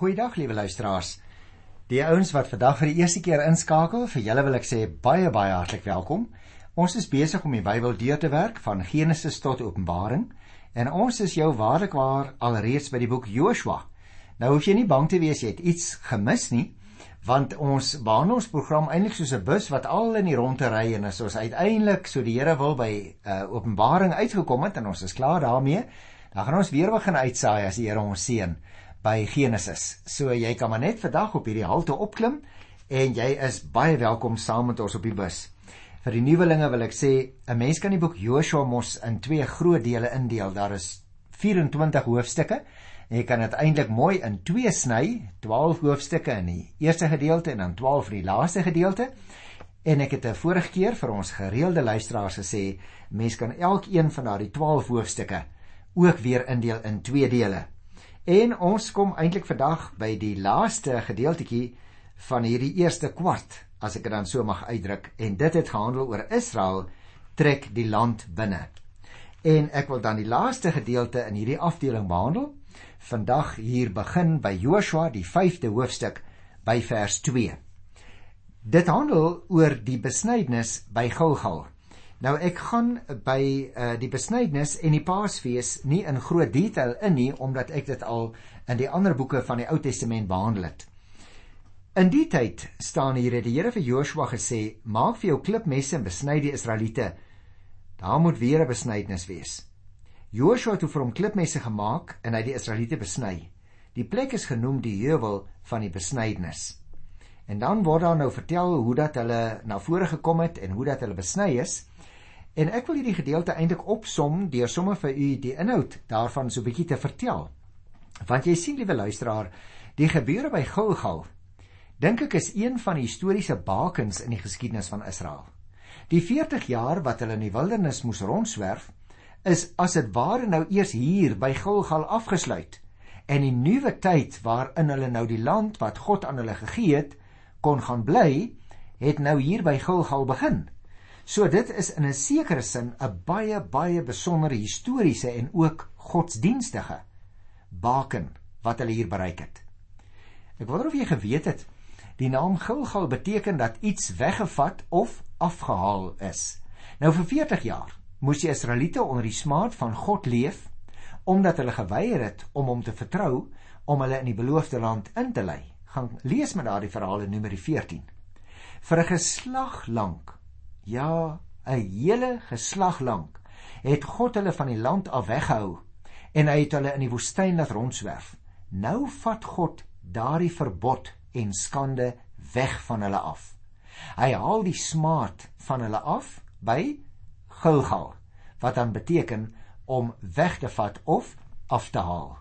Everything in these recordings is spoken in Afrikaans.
Goeiedag liewe luisteraars. Die ouens wat vandag vir die eerste keer inskakel, vir julle wil ek sê baie baie hartlik welkom. Ons is besig om die Bybel deur te werk van Genesis tot Openbaring en ons is jou waarlik waar alreeds by die boek Joshua. Nou hoef jy nie bang te wees jy het iets gemis nie, want ons baan ons program eintlik soos 'n bus wat al in die rondte ry en as ons uiteindelik so die Here wil by uh, Openbaring uitgekom het en ons is klaar daarmee, dan gaan ons weer begin uitsaai as die Here ons seën by Genesis. So jy kan maar net vandag op hierdie halte opklim en jy is baie welkom saam met ons op die bus. Vir die nuwelinge wil ek sê 'n mens kan die boek Joshua mos in twee groot dele indeel. Daar is 24 hoofstukke en jy kan dit eintlik mooi in twee sny, 12 hoofstukke in die eerste gedeelte en dan 12 in die laaste gedeelte. En ek het 'n vorige keer vir ons gereelde luisteraars gesê, mens kan elkeen van daardie 12 hoofstukke ook weer indeel in twee dele. En ons kom eintlik vandag by die laaste gedeeltjie van hierdie eerste kwart, as ek dit dan so mag uitdruk, en dit het gehandel oor Israel trek die land binne. En ek wil dan die laaste gedeelte in hierdie afdeling behandel. Vandag hier begin by Joshua die 5de hoofstuk by vers 2. Dit handel oor die besnydenis by Gilgal. Nou ek gaan by uh, die besnydenis en die Paasfees nie in groot detail in nie omdat ek dit al in die ander boeke van die Ou Testament behandel het. In die tyd staan hier het die Here vir Joshua gesê: "Maak vir jou klipmesse en besny die Israeliete. Daar moet weer 'n besnydenis wees." Joshua het vir hom klipmesse gemaak en hy die Israeliete besny. Die plek is genoem die heuwel van die besnydenis. En dan word daar nou vertel hoe dat hulle na vore gekom het en hoe dat hulle besny is. En ek wil hierdie gedeelte eintlik opsom deur sommer vir u die inhoud daarvan so 'n bietjie te vertel. Want jy sien liewe luisteraar, die gebeure by Gilgal dink ek is een van die historiese bakens in die geskiedenis van Israel. Die 40 jaar wat hulle in die wildernis moes rondswerf, is as dit ware nou eers hier by Gilgal afgesluit. En die nuwe tyd waarin hulle nou die land wat God aan hulle gegee het, kon gaan bly, het nou hier by Gilgal begin. So dit is in 'n sekere sin 'n baie baie besondere historiese en ook godsdienstige baken wat hulle hier bereik het. Ek wonder of jy geweet het die naam Gilgal beteken dat iets weggevat of afgehaal is. Nou vir 40 jaar moes die Israeliete onder die smaad van God leef omdat hulle geweier het om hom te vertrou om hulle in die beloofde land in te lei. Gaan lees met daardie verhale Numeri 14. Vir 'n geslag lank Ja, 'n hele geslag lank het God hulle van die land af weggehou en hy het hulle in die woestyn laat rondswerf. Nou vat God daardie verbod en skande weg van hulle af. Hy haal die smaad van hulle af by Gilgal wat dan beteken om weg te vat of af te haal.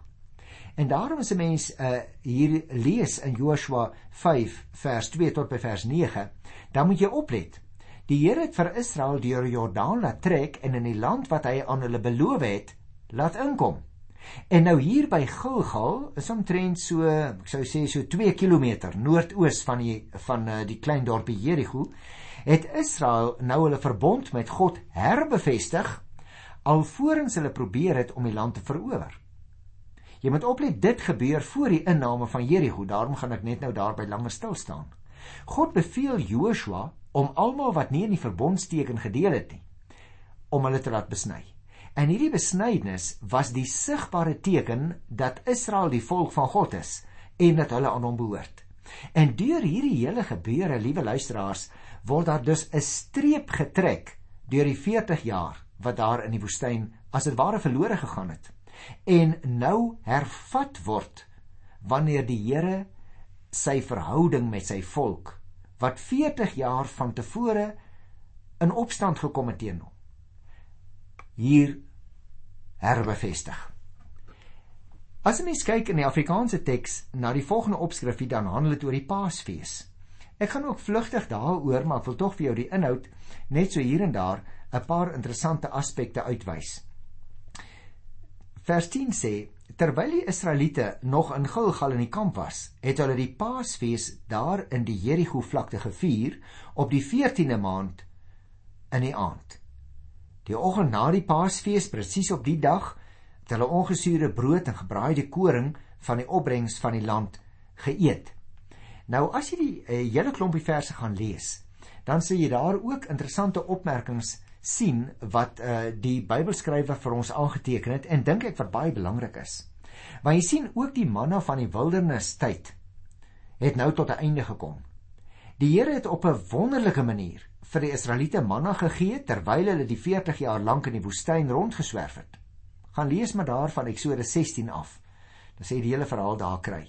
En daarom as 'n mens uh, hier lees in Joshua 5 vers 2 tot by vers 9, dan moet jy oplet Die Here het vir Israel deur Jordaan laat trek en in die land wat hy aan hulle beloof het, laat inkom. En nou hier by Gilgal is omtrent so, ek sou sê so 2 km noordoos van die van uh, die klein dorpie Jerigo, het Israel nou hulle verbond met God herbevestig alvorens hulle probeer het om die land te verower. Jy moet oplet dit gebeur voor die inname van Jerigo, daarom gaan ek net nou daarby langer stil staan. God beveel Joshua om almal wat nie in die verbondsteken gedeel het nie om hulle te laat besny. En hierdie besnydenis was die sigbare teken dat Israel die volk van God is en dat hulle aan hom behoort. En deur hierdie hele gebeure, liewe luisteraars, word daar dus 'n streep getrek deur die 40 jaar wat daar in die woestyn as dit ware verlore gegaan het en nou hervat word wanneer die Here sy verhouding met sy volk wat 40 jaar van tevore in opstand gekom het teen hom hier herbevestig. As jy mens kyk in die Afrikaanse teks na die volgende opskrifie dan handel dit oor die Paasfees. Ek gaan ook vlugtig daaroor, maar ek wil tog vir jou die inhoud net so hier en daar 'n paar interessante aspekte uitwys. Vers 10 sê Terwyl die Israeliete nog in Gilgal in die kamp was, het hulle die Paasfees daar in die Jerigo vlakte gevier op die 14de maand in die aand. Die oggend na die Paasfees, presies op die dag, het hulle ongesuurde brood en gebraaide koring van die opbrengs van die land geëet. Nou as jy die uh, hele klompie verse gaan lees, dan sien jy daar ook interessante opmerkings sien wat uh, die Bybelskrywer vir ons aangeteken het en dink ek wat baie belangrik is. Want jy sien ook die manna van die wildernis tyd het nou tot 'n einde gekom. Die Here het op 'n wonderlike manier vir die Israeliete manna gegee terwyl hulle die 40 jaar lank in die woestyn rondgeswerf het. Gaan lees maar daar van Eksodus 16 af. Dan sê die hele verhaal daar kry.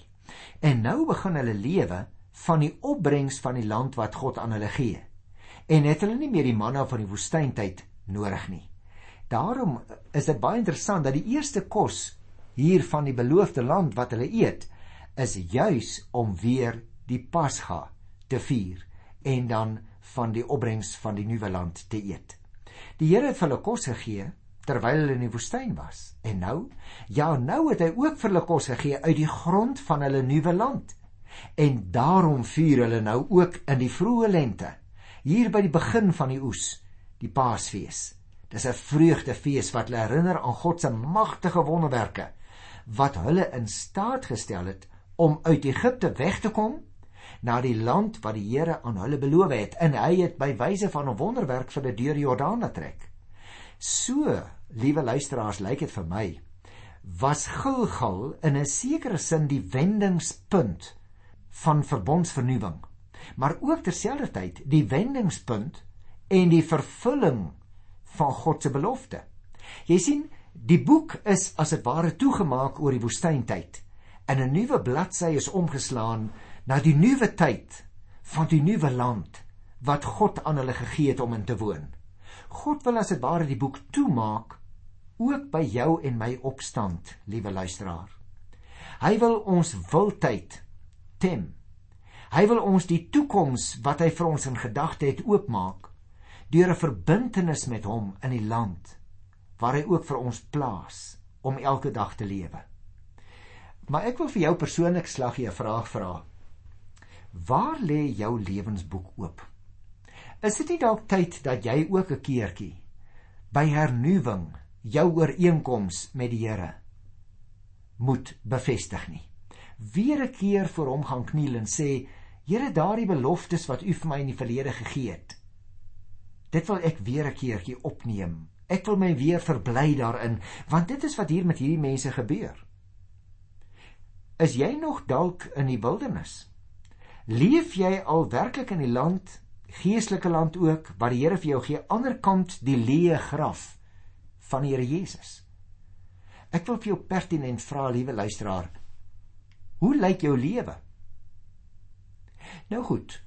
En nou begin hulle lewe van die opbrengs van die land wat God aan hulle gee. En het hulle nie meer die manna van die woestyntyd nodig nie. Daarom is dit baie interessant dat die eerste kos hier van die beloofde land wat hulle eet is juis om weer die Pasga te vier en dan van die opbrengs van die nuwe land te eet. Die Here het vir hulle kos gegee terwyl hulle in die woestyn was. En nou, ja, nou het hy ook vir hulle kos gegee uit die grond van hulle nuwe land. En daarom vier hulle nou ook in die vroeë lente, hier by die begin van die oes, die Paasfees. Dis 'n vreugdefees wat hulle herinner aan God se magtige wonderwerke wat hulle in staat gestel het om uit Egipte weg te kom na die land wat die Here aan hulle beloof het en hy het by wyse van 'n wonderwerk vir die deur Jordaan getrek. So, liewe luisteraars, lyk dit vir my was Gilgal in 'n sekere sin die wendingspunt van verbondsvernuwing, maar ook terselfdertyd die wendingspunt en die vervulling van God se belofte. Jy sien, Die boek is as dit ware toegemaak oor die woestyntyd en 'n nuwe bladsy is omgeslaan na die nuwe tyd van die nuwe land wat God aan hulle gegee het om in te woon. God wil as dit ware die boek toemaak ook by jou en my opstand, liewe luisteraar. Hy wil ons wildtyd tem. Hy wil ons die toekoms wat hy vir ons in gedagte het oopmaak deur 'n verbintenis met hom in die land waar hy ook vir ons plaas om elke dag te lewe. Maar ek wil vir jou persoonlik slaggie 'n vraag vra. Waar lê jou lewensboek oop? Is dit nie dalk tyd dat jy ook 'n keertjie by hernuwing jou ooreenkoms met die Here moet bevestig nie? Weer 'n keer voor hom gaan kniel en sê: Here, daardie beloftes wat U vir my in die verlede gegee het, dit wil ek weer 'n keertjie opneem Ek wil my weer verbly daarin, want dit is wat hier met hierdie mense gebeur. Is jy nog dalk in die wildernis? Leef jy al werklik in die land, geestelike land ook, waar die Here vir jou gee aanderkant die leë graf van die Here Jesus? Ek wil vir jou pertinent vra, liewe luisteraar, hoe lyk jou lewe? Nou goed,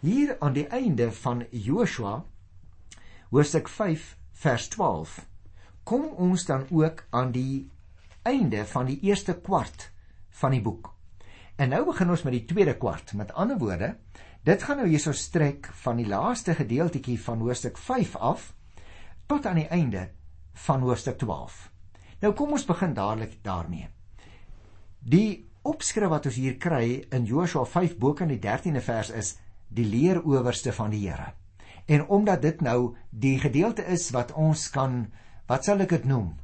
hier aan die einde van Joshua hoofstuk vers 12 kom ons dan ook aan die einde van die eerste kwart van die boek. En nou begin ons met die tweede kwart. Met ander woorde, dit gaan nou hierso strek van die laaste gedeeltjie van hoofstuk 5 af tot aan die einde van hoofstuk 12. Nou kom ons begin dadelik daarmee. Die opskrif wat ons hier kry in Joshua 5 bo kan die 13de vers is die leeroowerste van die Here. En omdat dit nou die gedeelte is wat ons kan wat sal ek dit noem?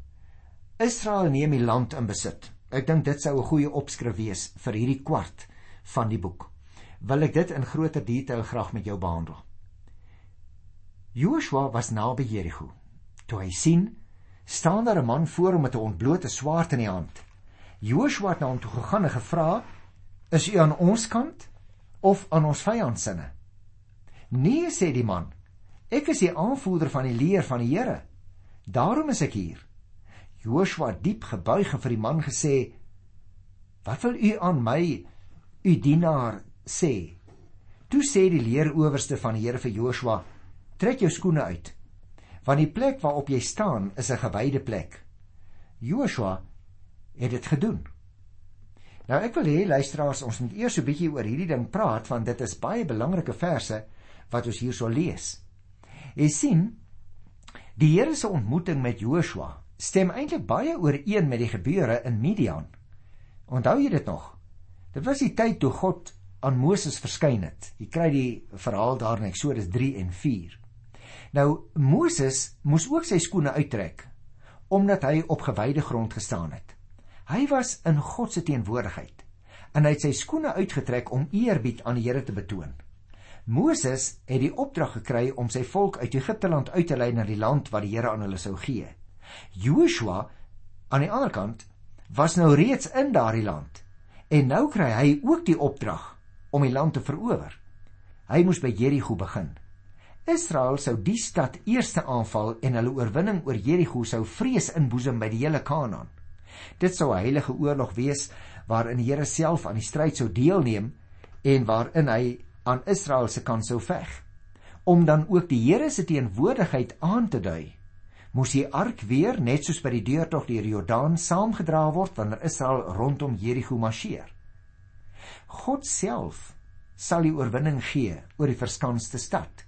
Israel neem die land in besit. Ek dink dit sou 'n goeie opskrif wees vir hierdie kwart van die boek. Wil ek dit in groter detail graag met jou behandel. Joshua was naby Jerigo. Toe hy sien staan daar 'n man voor hom met 'n ontblote swaard in die hand. Joshua het na hom toe gegaan en gevra: "Is u aan ons kant of aan ons vyand se?" Nee, sê die man. Ek is die aanvoerder van die leer van die Here. Daarom is ek hier. Joshua diep gebuig en vir die man gesê: "Wat wil u aan my, u dienaar, sê?" Toe sê die leeroowerste van die Here vir Joshua: "Trek jou skoene uit, want die plek waarop jy staan is 'n gewyde plek." Joshua het dit gedoen. Nou ek wil hê luisteraars, ons moet eers 'n bietjie oor hierdie ding praat want dit is baie belangrike verse wat ons hierso lees. Jy sien, die Here se ontmoeting met Joshua stem eintlik baie ooreen met die gebeure in Midian. Onthou jy dit nog? Dit was die tyd toe God aan Moses verskyn het. Jy kry die verhaal daar in Eksodus 3 en 4. Nou Moses moes ook sy skoene uittrek omdat hy op gewyde grond gestaan het. Hy was in God se teenwoordigheid. en hy het sy skoene uitgetrek om eerbied aan die Here te betoon. Moses het die opdrag gekry om sy volk uit Egipte land uit te lei na die land wat die Here aan hulle sou gee. Joshua aan die ander kant was nou reeds in daardie land en nou kry hy ook die opdrag om die land te verower. Hy moes by Jerigo begin. Israel sou die stad eerste aanval en hulle oorwinning oor Jerigo sou vrees inboesem by die hele Kanaan. Dit sou 'n heilige oorlog wees waarin die Here self aan die stryd sou deelneem en waarin hy aan Israel se kant sou veg. Om dan ook die Here se teenwoordigheid aan te dui, moes die ark weer net soos by die deurtog deur die Jordaan saamgedra word wanneer Israel rondom Jerigo marseer. God self sal die oorwinning gee oor die verskanste stad.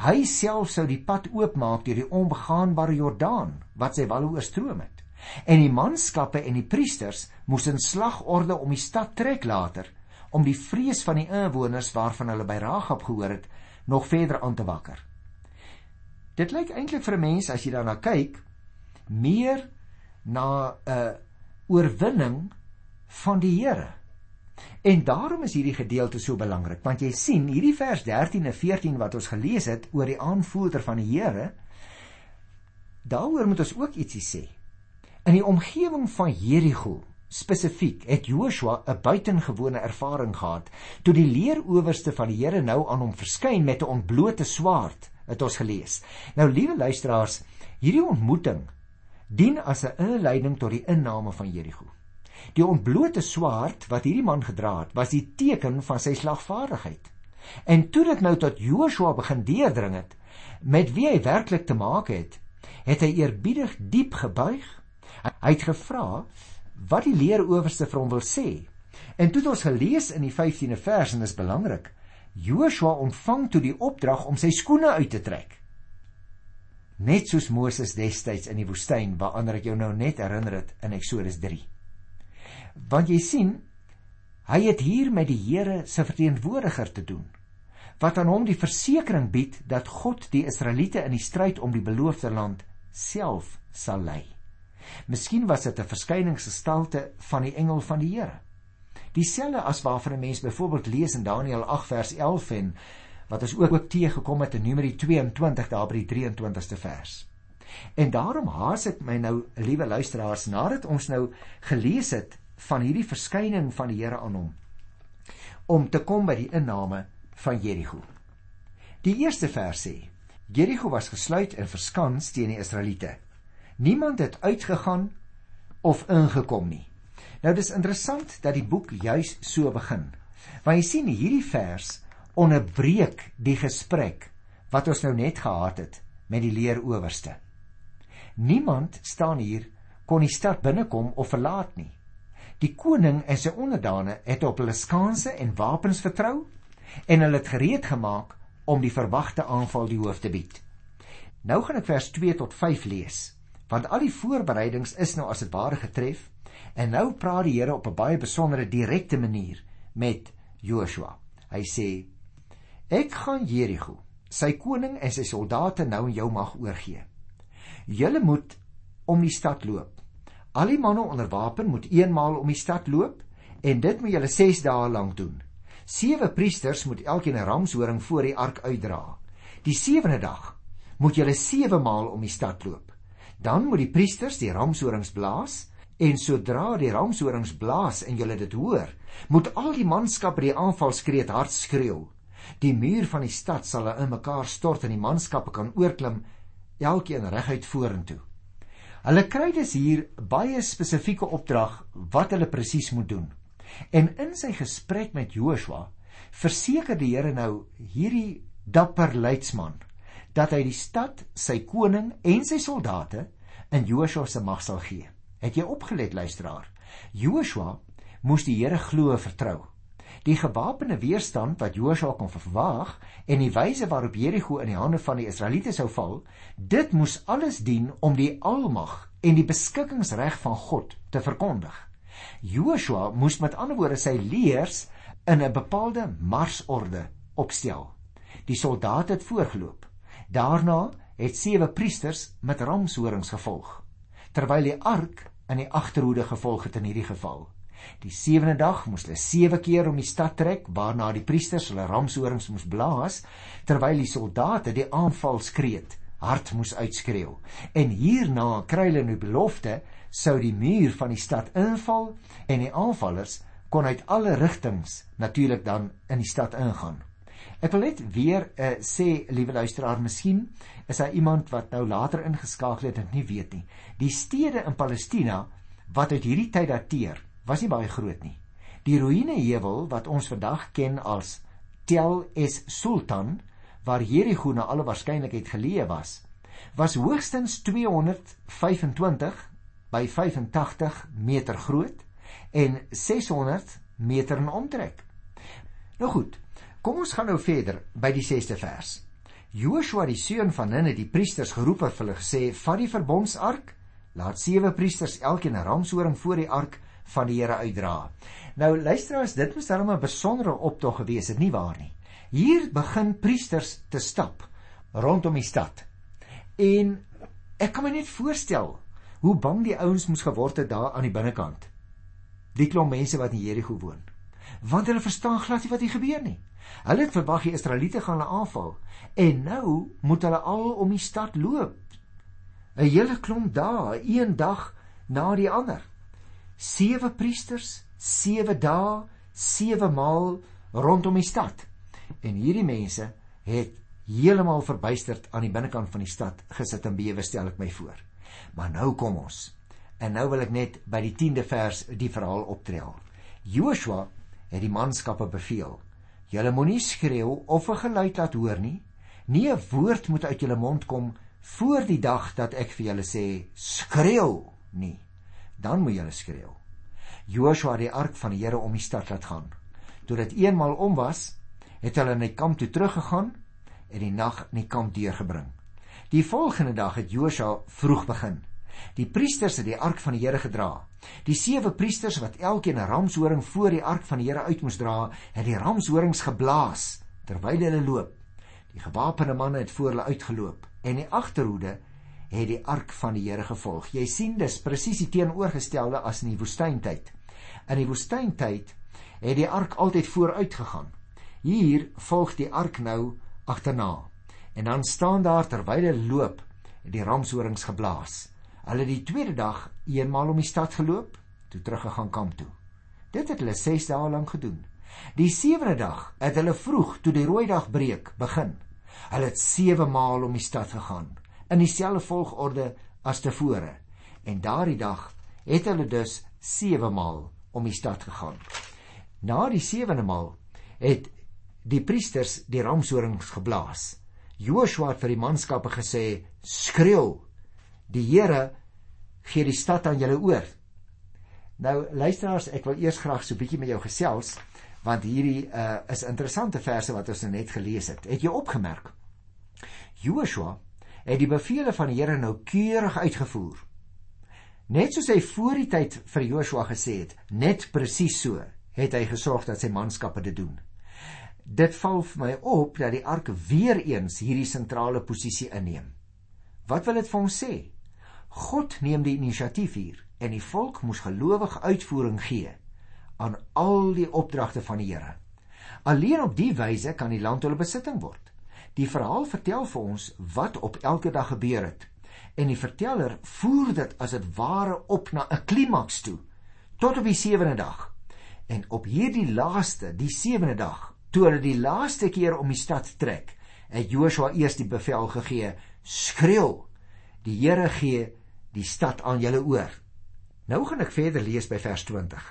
Hy self sou die pad oopmaak deur die onbegaanbare Jordaan wat sy walle oorstroom het. En die manskappe en die priesters moes in slagorde om die stad trek later om die vrees van die inwoners waarvan hulle by Ragab gehoor het nog verder aan te wakker. Dit lyk eintlik vir 'n mens as jy daarna kyk meer na 'n uh, oorwinning van die Here. En daarom is hierdie gedeelte so belangrik want jy sien hierdie vers 13 en 14 wat ons gelees het oor die aanvoerder van die Here daaroor moet ons ook ietsie sê. In die omgewing van Jerigo spesifiek het Joshua 'n buitengewone ervaring gehad toe die leeroowerste van die Here nou aan hom verskyn met 'n ontblote swaard het ons gelees. Nou liewe luisteraars, hierdie ontmoeting dien as 'n inleiding tot die inname van Jerigo. Die ontblote swaard wat hierdie man gedra het, was die teken van sy slagvaardigheid. En toe dit nou tot Joshua begin deurdring het met wie hy werklik te maak het, het hy eerbiedig diep gebuig. Hy het gevra wat die leeroowerste vir hom wil sê. En toe ons gelees in die 15de vers en dit is belangrik. Joshua ontvang toe die opdrag om sy skoene uit te trek. Net soos Moses destyds in die woestyn waaraan ek jou nou net herinner het in Eksodus 3. Want jy sien, hy het hier met die Here se verteenwoordiger te doen wat aan hom die versekering bied dat God die Israeliete in die stryd om die beloofde land self sal lei. Miskien was dit 'n verskyningsgestalte van die engel van die Here. Dieselfde as waarvan 'n mens byvoorbeeld lees in Daniël 8 vers 11 en wat ons ook ook teëgekom het in Numeri 22 daar by die 23ste vers. En daarom haas ek my nou, liewe luisteraars, nadat ons nou gelees het van hierdie verskyning van die Here aan hom om te kom by die inname van Jerigo. Die eerste vers sê: Jerigo was gesluit en verskans teen die Israeliete. Niemand het uitgegaan of ingekom nie. Nou dis interessant dat die boek juis so begin. Want jy sien hierdie vers onderbreek die gesprek wat ons nou net gehad het met die leeroowerste. Niemand staan hier kon die stad binnekom of verlaat nie. Die koning en sy onderdane het op hulle skanse en wapens vertrou en hulle het gereed gemaak om die verwagte aanval die hoof te bied. Nou gaan ek vers 2 tot 5 lees want al die voorbereidings is nou as dit ware getref en nou praat die Here op 'n baie besondere direkte manier met Joshua. Hy sê: Ek gaan Jerigo, sy koning en sy soldate nou in jou mag oorgee. Julle moet om die stad loop. Al die manne onder wapen moet eenmaal om die stad loop en dit moet julle 6 dae lank doen. Sewe priesters moet elkeen 'n ramshoring voor die ark uitdra. Die sewende dag moet julle 7 maal om die stad loop. Dan moet die priesters die ramshorings blaas en sodra die ramshorings blaas en julle dit hoor, moet al die manskap by die aanvalskreet hard skreeu. Die muur van die stad sal in mekaar stort en die manskappe kan oorklim elkeen reguit vorentoe. Hulle kry dus hier baie spesifieke opdrag wat hulle presies moet doen. En in sy gesprek met Joshua verseker die Here nou hierdie dapper leidsman dat hy die stad, sy koning en sy soldate in Joshua se mag sal gee. Het jy opgelet luisteraar? Joshua moes die Here glo vertrou. Die gewapende weerstand wat Joshua kon verwag en die wyse waarop Jerigo in die hande van die Israeliete sou val, dit moes alles dien om die almag en die beskikkingsreg van God te verkondig. Joshua moes met ander woorde sy leers in 'n bepaalde marsorde opstel. Die soldate het voorgeloop. Daarna het sewe priesters met ramshorings gevolg, terwyl die ark in die agterhoede gevolg het in hierdie geval. Die sewende dag moes hulle sewe keer om die stad trek, waarna die priesters hulle ramshorings moes blaas, terwyl die soldate die aanvalskreet hard moes uitskreeu. En hierna kry hulle 'n belofte sou die muur van die stad inval en die aanvallers kon uit alle rigtings natuurlik dan in die stad ingaan. Ek wil net weer uh, sê, liewe luisteraar, miskien is daar iemand wat nou later ingeskakel het en nie weet nie. Die stede in Palestina wat uit hierdie tyd dateer, was nie baie groot nie. Die ruïneheuwel wat ons vandag ken as Tel es Sultan, waar Jerigo na alle waarskynlikheid geleë was, was hoogstens 225 by 85 meter groot en 600 meter in omtrek. Nou goed, kom ons gaan nou verder by die 6ste vers. Joshua die seun van Nun het die priesters geroep en hulle gesê: "Vat die verbondsark, laat sewe priesters elkeen 'n ramshoring voor die ark van die Here uitdra." Nou luisteraars, dit moes darem 'n besondere optog gewees het, nie waar nie? Hier begin priesters te stap rondom die stad. En ek kan my net voorstel hoe bang die ouens moes geword het daar aan die binnekant. Die klomp mense wat in Jerigo woon. Want hulle verstaan glad nie wat hier gebeur nie. Hulle het verwag die Israeliete gaan hulle aanval en nou moet hulle al om die stad loop. 'n Hele klomp dae, een dag na die ander. Sewe priesters, sewe dae, sewe maal rondom die stad. En hierdie mense het heeltemal verbuisterd aan die binnekant van die stad gesit en bewe stel ek my voor. Maar nou kom ons. En nou wil ek net by die 10de vers die verhaal optrel. Joshua het die manskappe beveel: Julle moenie skreeu of 'n geluid laat hoor nie. Nie 'n woord moet uit julle mond kom voor die dag dat ek vir julle sê skreeu nie. Dan moet julle skreeu. Joshua het die ark van die Here om die stad laat gaan. Toe dit eenmal om was, het hulle na die kamp toe teruggegaan en die nag in die kamp deurgebring. Die volgende dag het Joshua vroeg begin Die priesters het die ark van die Here gedra. Die sewe priesters wat elkeen 'n ramshoring voor die ark van die Here uit moes dra, het die ramshorings geblaas terwyl hulle loop. Die gewapende manne het voor hulle uitgeloop en die agterhoede het die ark van die Here gevolg. Jy sien dis presies die teenoorgestelde as in die woestyntyd. In die woestyntyd het die ark altyd vooruit gegaan. Hier volg die ark nou agterna. En dan staan daar terwyl hulle loop, die ramshorings geblaas. Hulle het die tweede dag eenmaal om die stad geloop, toe teruggegaan kamp toe. Dit het hulle 6 dae lank gedoen. Die sewende dag het hulle vroeg toe die rooi dag breek begin. Hulle het 7 maal om die stad gegaan in dieselfde volgorde as tevore. En daardie dag het hulle dus 7 maal om die stad gegaan. Na die sewende maal het die priesters die ramshorings geblaas. Joshua het vir die manskappe gesê: "Skreeu! Die Here gee die stad aan julle oor. Nou luisteraars, ek wil eers graag so 'n bietjie met jou gesels want hierdie uh, is interessante verse wat ons nou net gelees het. Het jy opgemerk? Joshua het die bevele van die Here nou keurig uitgevoer. Net soos hy voor die tyd vir Joshua gesê het, net presies so het hy gesorg dat sy manskappe dit doen. Dit val vir my op dat die ark weer eens hierdie sentrale posisie inneem. Wat wil dit vir ons sê? God neem die inisiatief hier en die volk moes gelowig uitvoering gee aan al die opdragte van die Here. Alleen op die wyse kan die land hulle besitting word. Die verhaal vertel vir ons wat op elke dag gebeur het en die verteller voer dit as dit ware op na 'n klimaks toe tot op die sewende dag. En op hierdie laaste, die sewende dag, toe hulle die laaste keer om die stad trek, het Joshua eers die bevel gegee: "Skreeu! Die Here gee die stad aan julle oor. Nou gaan ek verder lees by vers 20.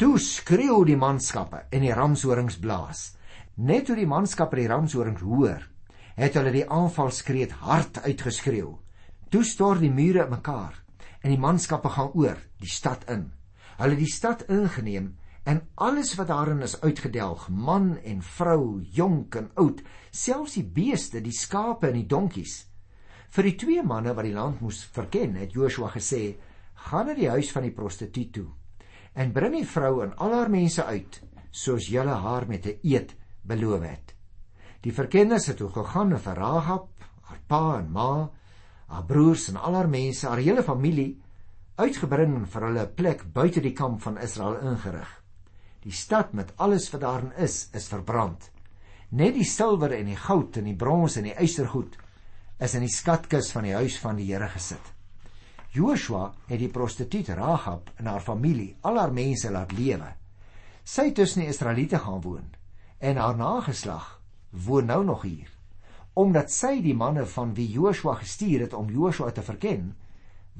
Toe skreeu die manskappe en die ramshorings blaas. Net toe die manskappe die ramshorings hoor, het hulle die aanvalskreet hard uitgeskreeu. Toe stort die mure mekaar en die manskappe gaan oor die stad in. Hulle die stad ingeneem en alles wat daarin is uitgedelg, man en vrou, jonk en oud, selfs die beeste, die skape en die donkies. Vir die twee manne wat die land moes verken, het Joshua gesê: "Gaan na die huis van die prostituut toe en bring die vrou en al haar mense uit, soos julle haar met 'n eed beloof het." Die verkenners het toe gegaan vir Rahab, haar pa en ma, haar broers en al haar mense, haar hele familie uitgebring en vir hulle 'n plek buite die kamp van Israel ingerig. Die stad met alles wat daarin is, is verbrand. Net die silwer en die goud en die brons en die ystergoed is in die skatkis van die huis van die Here gesit. Joshua het die prostituut Rahab en haar familie, al haar mense laat lewe. Sy het tussen die Israeliete gaan woon en haar nageslag woon nou nog hier. Omdat sy die manne van wie Joshua gestuur het om Joshua te verken,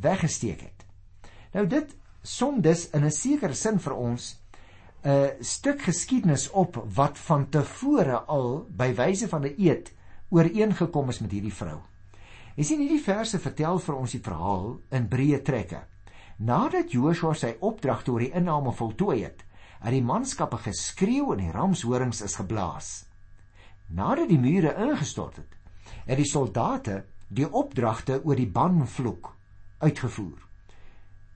weggesteek het. Nou dit som dus in 'n sekere sin vir ons 'n stuk geskiedenis op wat van tevore al by wyse van 'n eed ooreengekom is met hierdie vrou. Jy sien hierdie verse vertel vir ons die verhaal in breë trekke. Nadat Joshua sy opdrag tot die inname voltooi het, het die manskappe geskreeu en die ramshorings is geblaas. Nadat die mure ingestort het, het die soldate die opdragte oor die banvloek uitgevoer.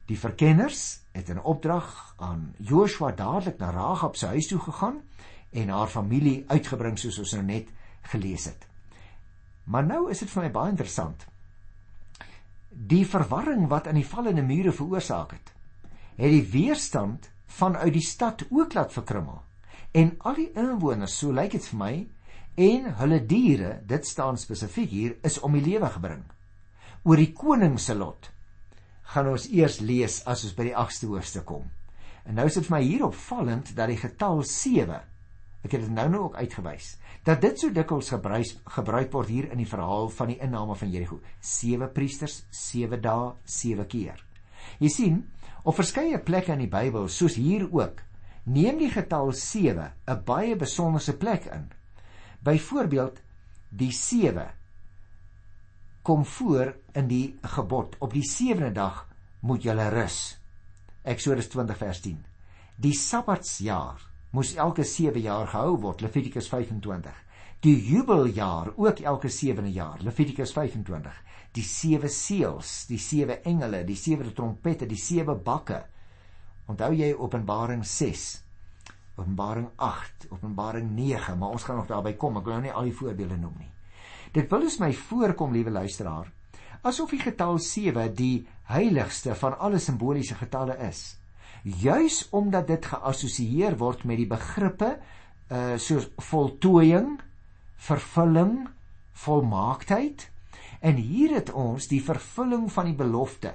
Die verkenners het 'n opdrag aan Joshua dadelik na Rahab se huis toe gegaan en haar familie uitgebring soos ons nou net gelees het. Maar nou is dit vir my baie interessant. Die verwarring wat aan die vallende mure veroorsaak het, het die weerstand vanuit die stad ook laat verkrummel. En al die inwoners, so lyk dit vir my, en hulle diere, dit staan spesifiek hier, is om die lewe gebring. Oor die koning se lot gaan ons eers lees as ons by die 8ste hoofstuk kom. En nou is dit vir my hier opvallend dat die getal 7, ek het dit nou nou ook uitgewys, dat dit so dikwels gebruik gebruik word hier in die verhaal van die inname van Jerigo. 7 priesters, 7 dae, 7 keer. Jy sien, op verskeie plekke in die Bybel, soos hier ook, neem die getal 7 'n baie besonderse plek in. Byvoorbeeld die kom voor in die gebod op die sewende dag moet julle rus. Eksodus 20 vers 10. Die sabbatsjaar moes elke 7 jaar gehou word, Levitikus 25. Die jubeljaar ook elke 7de jaar, Levitikus 25. Die sewe seels, die sewe engele, die sewe trompette, die sewe bakke. Onthou jy Openbaring 6? Openbaring 8, Openbaring 9, maar ons gaan nog daarby kom. Ek wil nou nie al die voorbeelde noem nie. Dit wil dus my voorkom, liewe luisteraar, asof die getal 7 die heiligste van alle simboliese getalle is. Juis omdat dit geassosieer word met die begrippe uh soos voltooiing, vervulling, volmaaktheid en hier het ons die vervulling van die belofte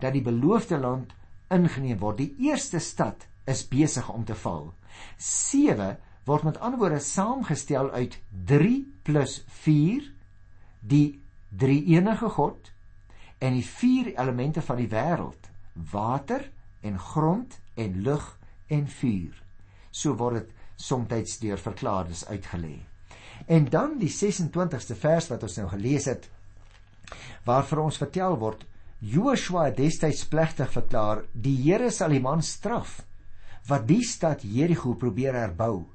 dat die beloofde land ingeneem word. Die eerste stad is besig om te val. 7 word met ander woorde saamgestel uit 3 plus 4 die drie enige God en die vier elemente van die wêreld water en grond en lug en vuur. So word dit soms deur verklaarders uitgelê. En dan die 26ste vers wat ons nou gelees het waar vir ons vertel word Joshua het destyds plegtig verklaar die Here sal die man straf wat die stad Jerigo probeer herbou.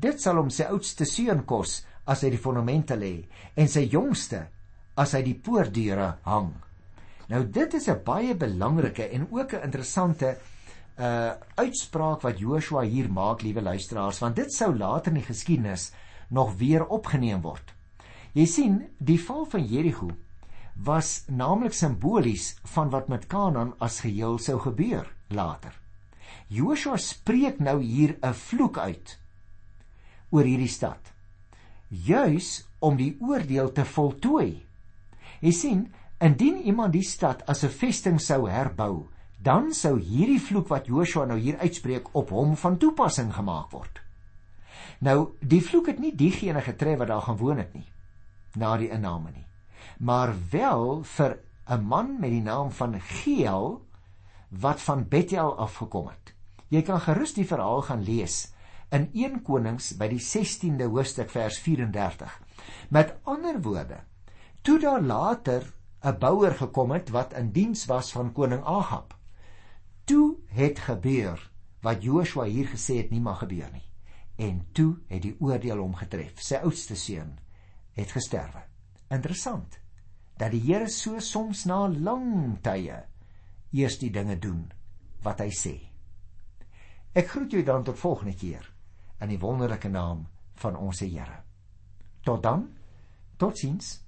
Dit sal hom sy oudste seun kos as hy die fondamente lê en sy jongste as hy die poortdeure hang. Nou dit is 'n baie belangrike en ook 'n interessante uh uitspraak wat Joshua hier maak, liewe luisteraars, want dit sou later in die geskiedenis nog weer opgeneem word. Jy sien, die val van Jerigo was naamlik simbolies van wat met Kanaan as geheel sou gebeur later. Joshua spreek nou hier 'n vloek uit oor hierdie stad. Juis om die oordeel te voltooi. Jy sien, indien iemand die stad as 'n vesting sou herbou, dan sou hierdie vloek wat Joshua nou hier uitspreek op hom van toepassing gemaak word. Nou, die vloek het nie diegene getref wat daar gewoon het nie, na die inname nie, maar wel vir 'n man met die naam van Geel wat van Bethel afgekom het. Jy kan gerus die verhaal gaan lees in 1 Konings by die 16de hoofstuk vers 34. Met ander woorde, toe daar later 'n bouer gekom het wat in diens was van koning Agab, toe het gebeur wat Joshua hier gesê het nie mag gebeur nie. En toe het die oordeel hom getref. Sy oudste seun het gesterwe. Interessant dat die Here so soms na lang tye eers die dinge doen wat hy sê. Ek groet jou dan tot volgende keer in die wonderlike naam van ons Here. Tot dan. Totsiens.